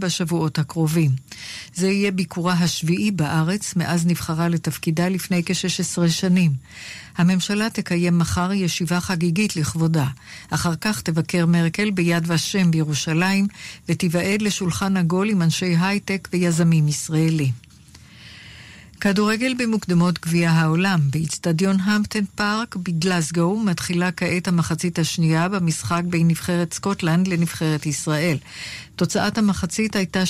בשבועות הקרובים. זה יהיה ביקורה השביעי בארץ מאז נבחרה לתפקידה לפני כ-16 שנים. הממשלה תקיים מחר ישיבה חגיגית לכבודה. אחר כך תבקר מרקל ביד ושם בירושלים ותיוועד לשולחן עגול עם אנשי הייטק ויזמים ישראלים. כדורגל במוקדמות גביע העולם. באיצטדיון המפדן פארק בגלסגו מתחילה כעת המחצית השנייה במשחק בין נבחרת סקוטלנד לנבחרת ישראל. תוצאת המחצית הייתה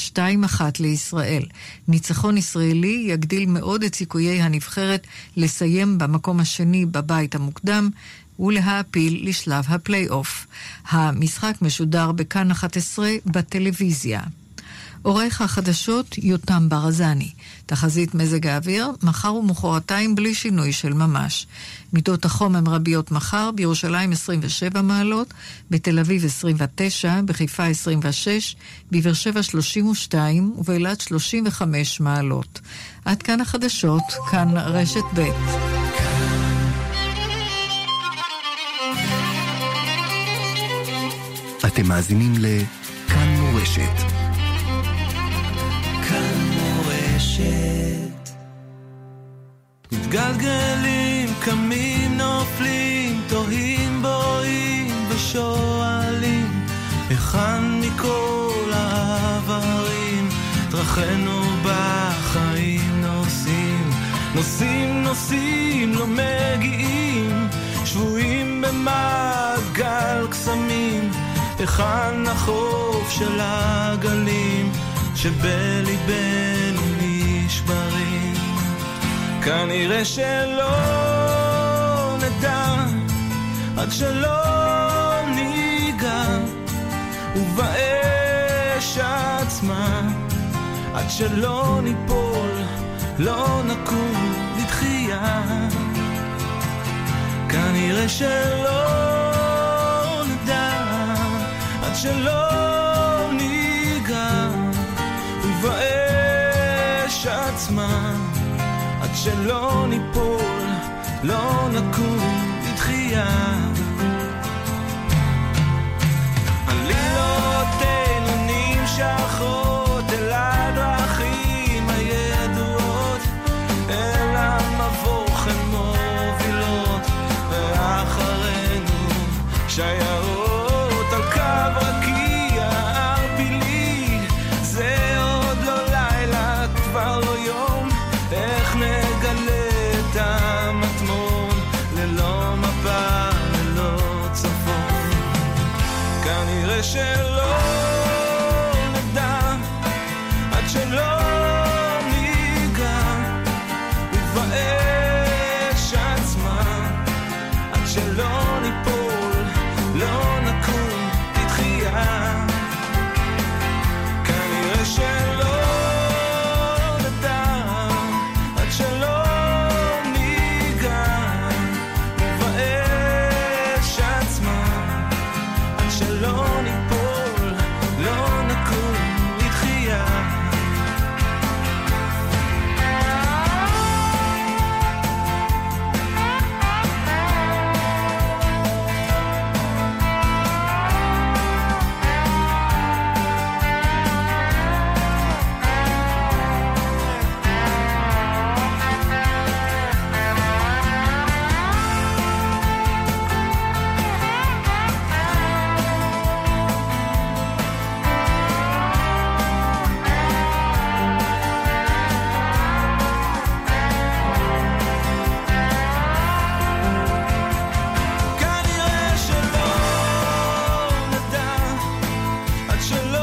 2-1 לישראל. ניצחון ישראלי יגדיל מאוד את סיכויי הנבחרת לסיים במקום השני בבית המוקדם, ולהעפיל לשלב הפלייאוף. המשחק משודר בכאן 11 בטלוויזיה. עורך החדשות יותם ברזני. תחזית מזג האוויר, מחר ומחרתיים בלי שינוי של ממש. מידות החום הן רביות מחר, בירושלים 27 מעלות, בתל אביב 29, בחיפה 26, בבאר שבע 32 ובאילת 35 מעלות. עד כאן החדשות, כאן רשת ב'. אתם מאזינים לכאן מורשת. מתגלגלים, קמים, נופלים, תוהים, בואים ושואלים, היכן מכל העברים, דרכינו בחיים נוסעים, נוסעים, נוסעים, לא מגיעים, שבויים במעגל קסמים, היכן החוף של הגלים, שבליבנו נשברים. כנראה שלא נדע עד שלא ניגע ובאש עצמה עד שלא ניפול לא נקום לתחייה כנראה שלא נדע עד שלא שלא ניפול, לא נקום לתחייה. such a.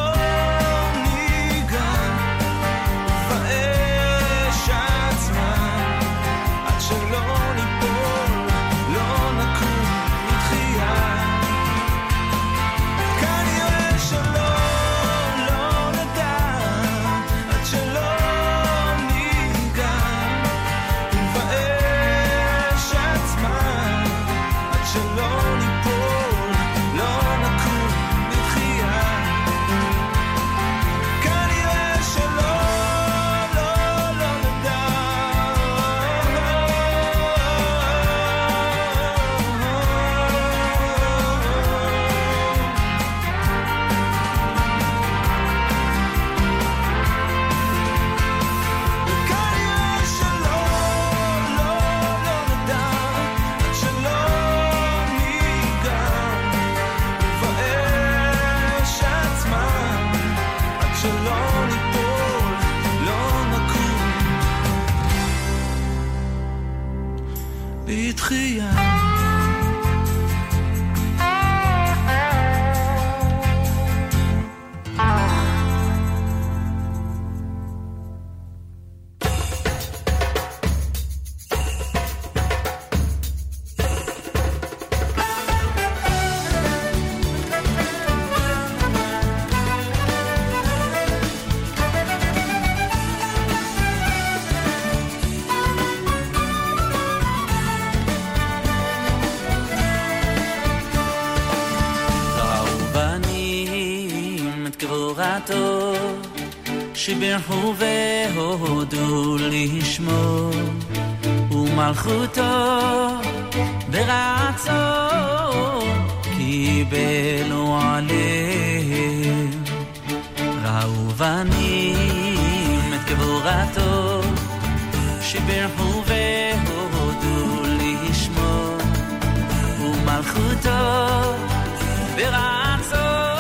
שבירכו והודו לשמו ומלכותו ברצו קיבלו עליהם. ראו בנים את גבורתו שבירכו והודו לשמו ומלכותו ברצו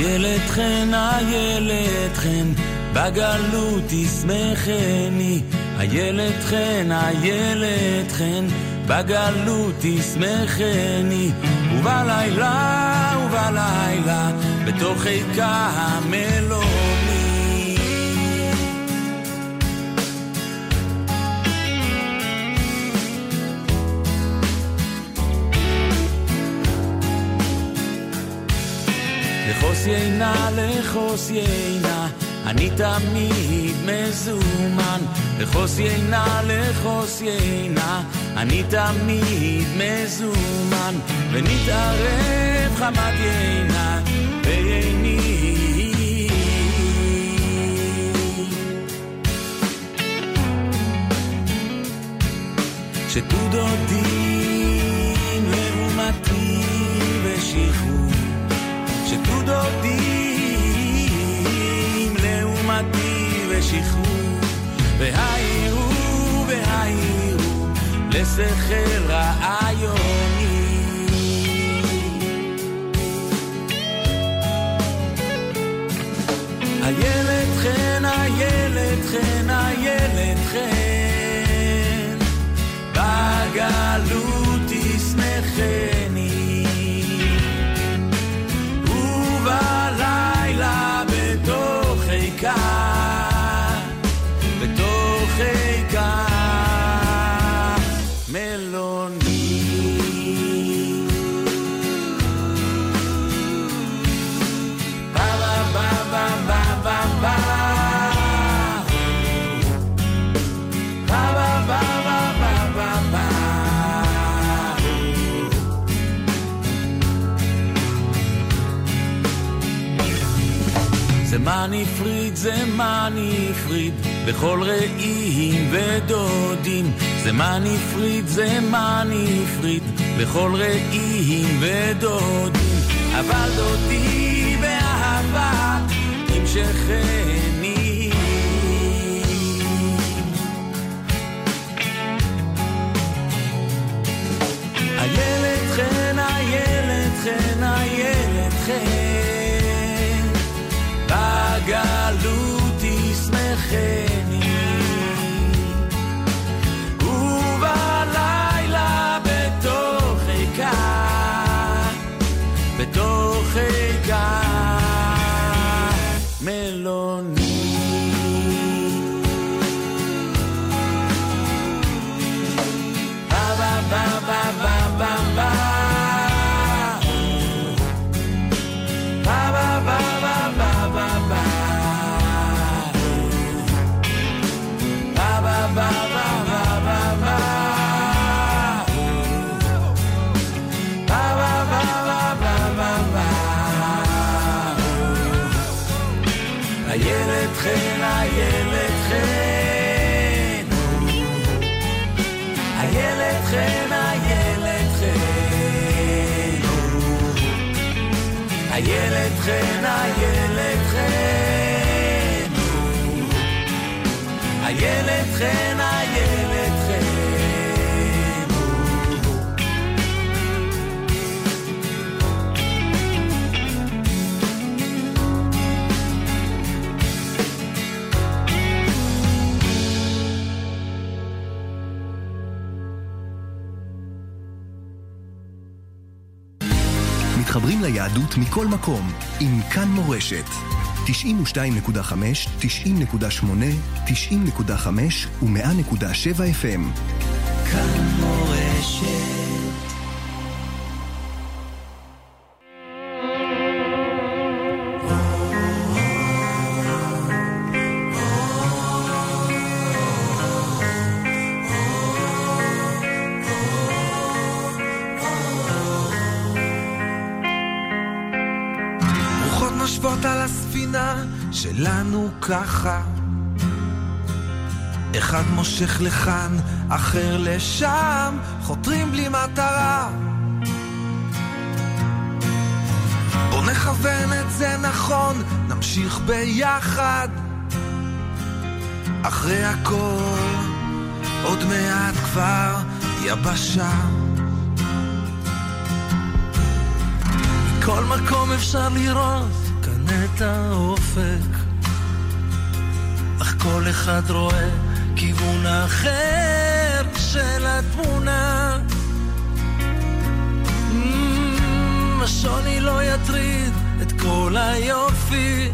איילת חן, איילת חן, בגלות תשמחני. איילת חן, איילת חן, בגלות תשמחני. ובלילה, ובלילה, בתוך עיקה המלוני. לכוס יינה, לכוס יינה, אני תמיד מזומן. לכוס יינה, לכוס יינה, אני תמיד מזומן. ונתערב חמת יינה בייני. שתו ושחרור והעירו והעירו לשכל רעיוני איילת חן, איילת חן, איילת חן בגלות מן פריד, זה מן הפריד, בכל רעים ודודים. זה מן הפריד, זה מן הפריד, בכל רעים ודודים. אבל דודי באהבה, נמשכנו yeah. איילת חן איילת חן, איילת חן. איילת חן, איילת חן. איילת חן, מתחברים ליהדות מכל מקום עם כאן מורשת. 92.5, 90.8, 90.5 ו-100.7 FM. כאן מורשת. ככה אחד מושך לכאן, אחר לשם, חותרים בלי מטרה. בוא נכוון את זה נכון, נמשיך ביחד. אחרי הכל, עוד מעט כבר יבשה. מכל מקום אפשר לראות את האופק, כל אחד רואה כיוון אחר של התמונה. Mm, השוני לא יטריד את כל היופי,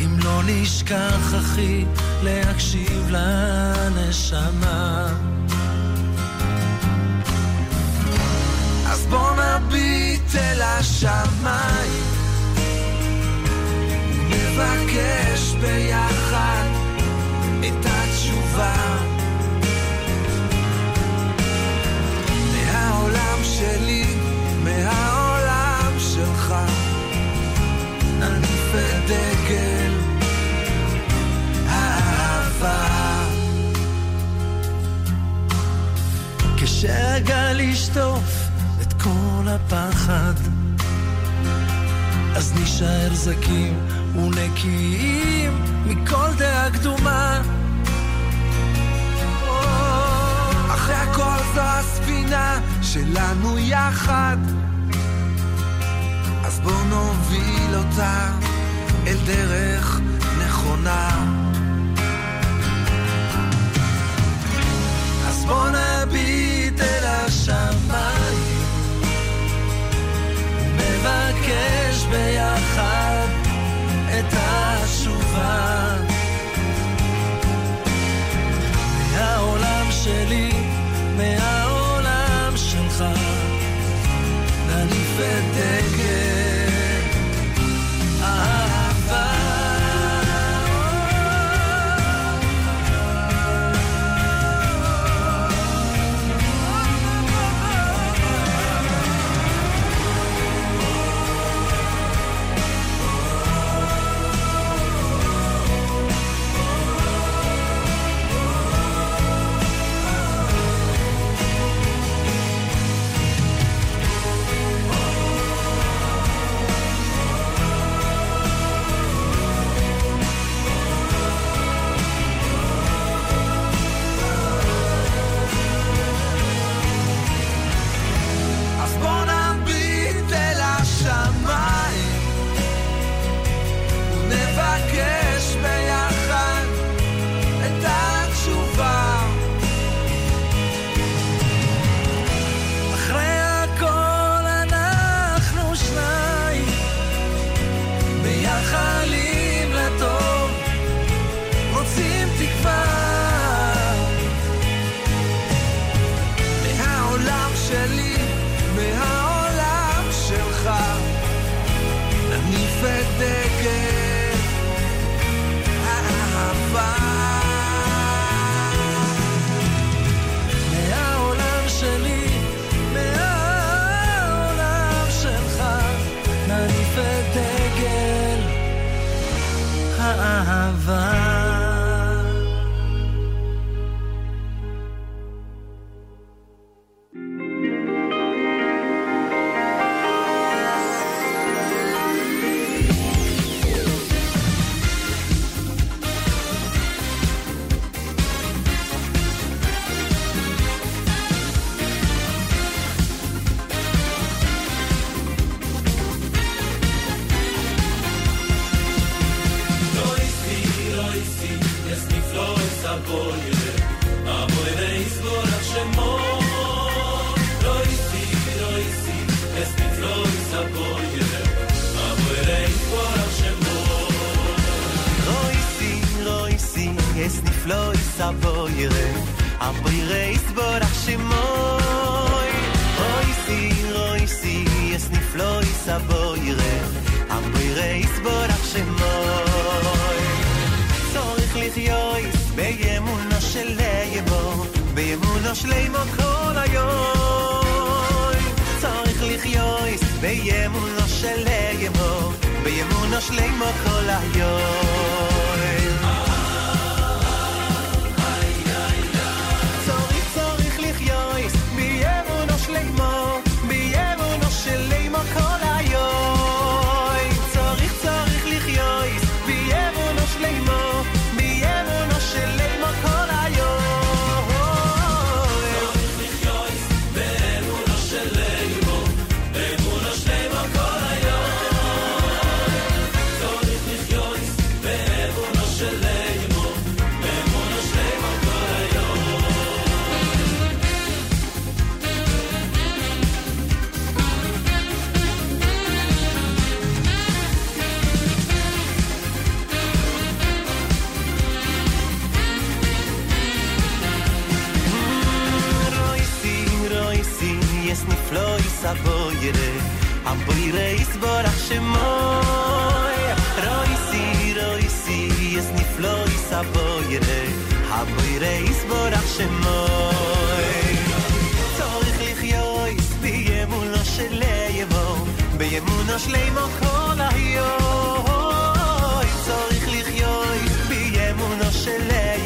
אם לא נשכח אחי להקשיב לנשמה. אז בוא נביט אל השמיים, נבקש ביחד את התשובה. מהעולם שלי, מהעולם שלך, נניף את דגל האהבה. כשהגל ישטוף את כל הפחד, אז נישאר זקים ונקיים מכל דעה קדומה. אחרי הכל זו הספינה שלנו יחד, אז בואו נוביל אותה אל דרך נכונה. אז בואו נביט אל השמיים, נבקש ביחד את התשובה. מהעולם שלי, מהעולם שלך, נניף את דגל האהבה. אמרי רייס בורח שמוי אוי סי, אוי סי, יש נפלוי כל היום בימונו של בימונו כל היום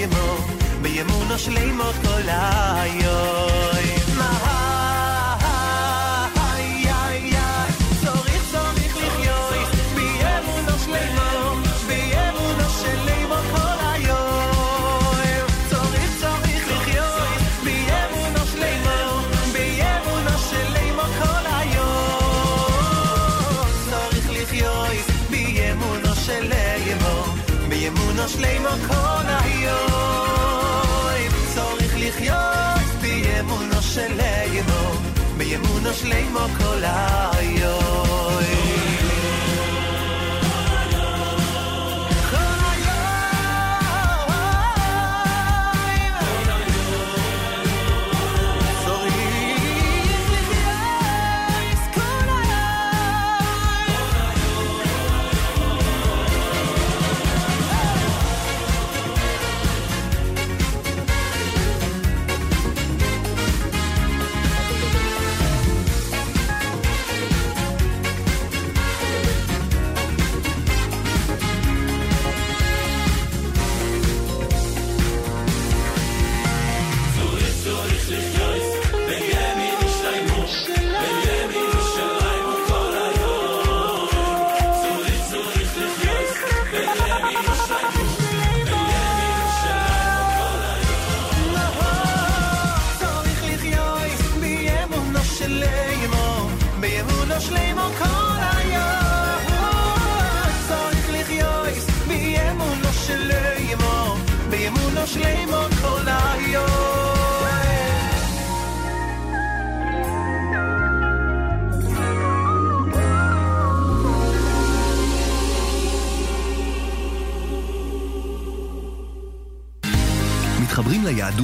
ימו, בימונו שלימו כל היום.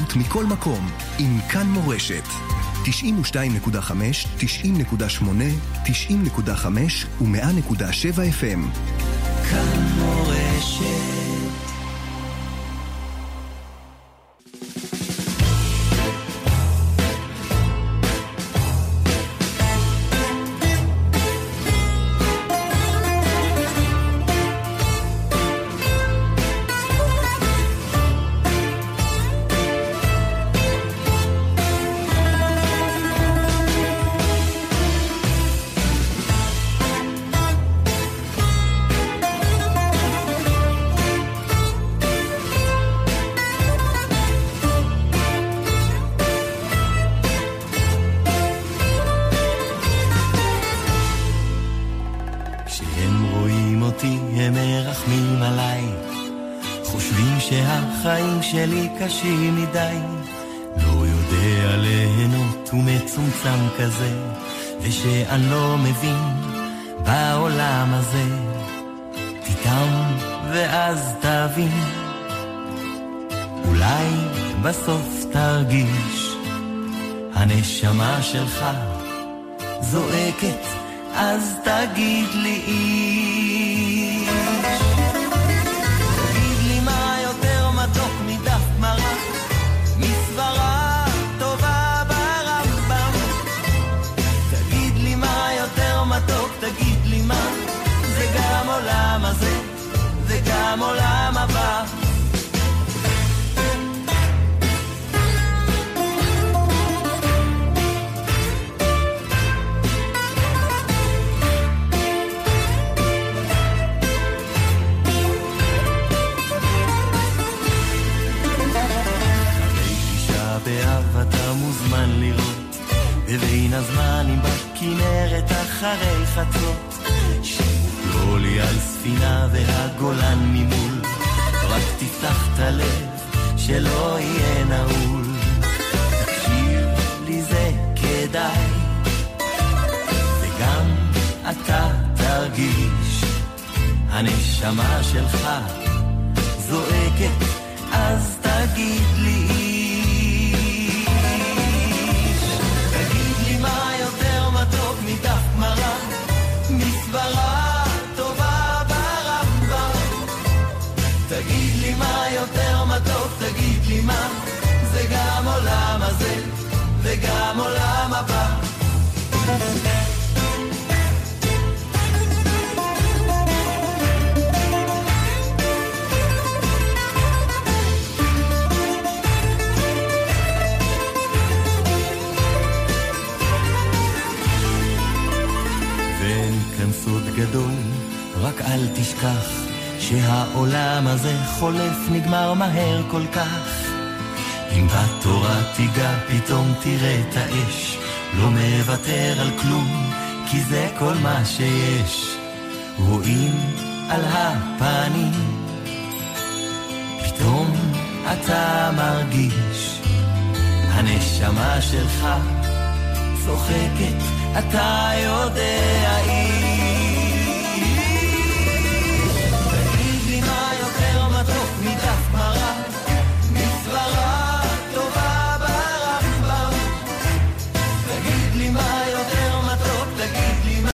ליהדות מכל מקום עם כאן מורשת. 92.5, 90.8, 90.5 ו-100.7 FM. כאן מורשת. שלי קשים מדי. לא יודע ליהנות ומצומצם כזה ושאני לא מבין בעולם הזה. תטעם ואז תבין. אולי בסוף תרגיש הנשמה שלך זועקת אז תגיד לי איש וגם עולם הבא. באב אתה מוזמן לראות. בבין הזמנים בכנרת אחרי חצות שירו לי על ספינה והגולן הנשמה שלך זועקת אז תגיד לי רק אל תשכח שהעולם הזה חולף נגמר מהר כל כך. אם בתורה תיגע פתאום תראה את האש, לא מוותר על כלום, כי זה כל מה שיש. רואים על הפנים, פתאום אתה מרגיש, הנשמה שלך צוחקת, אתה יודע,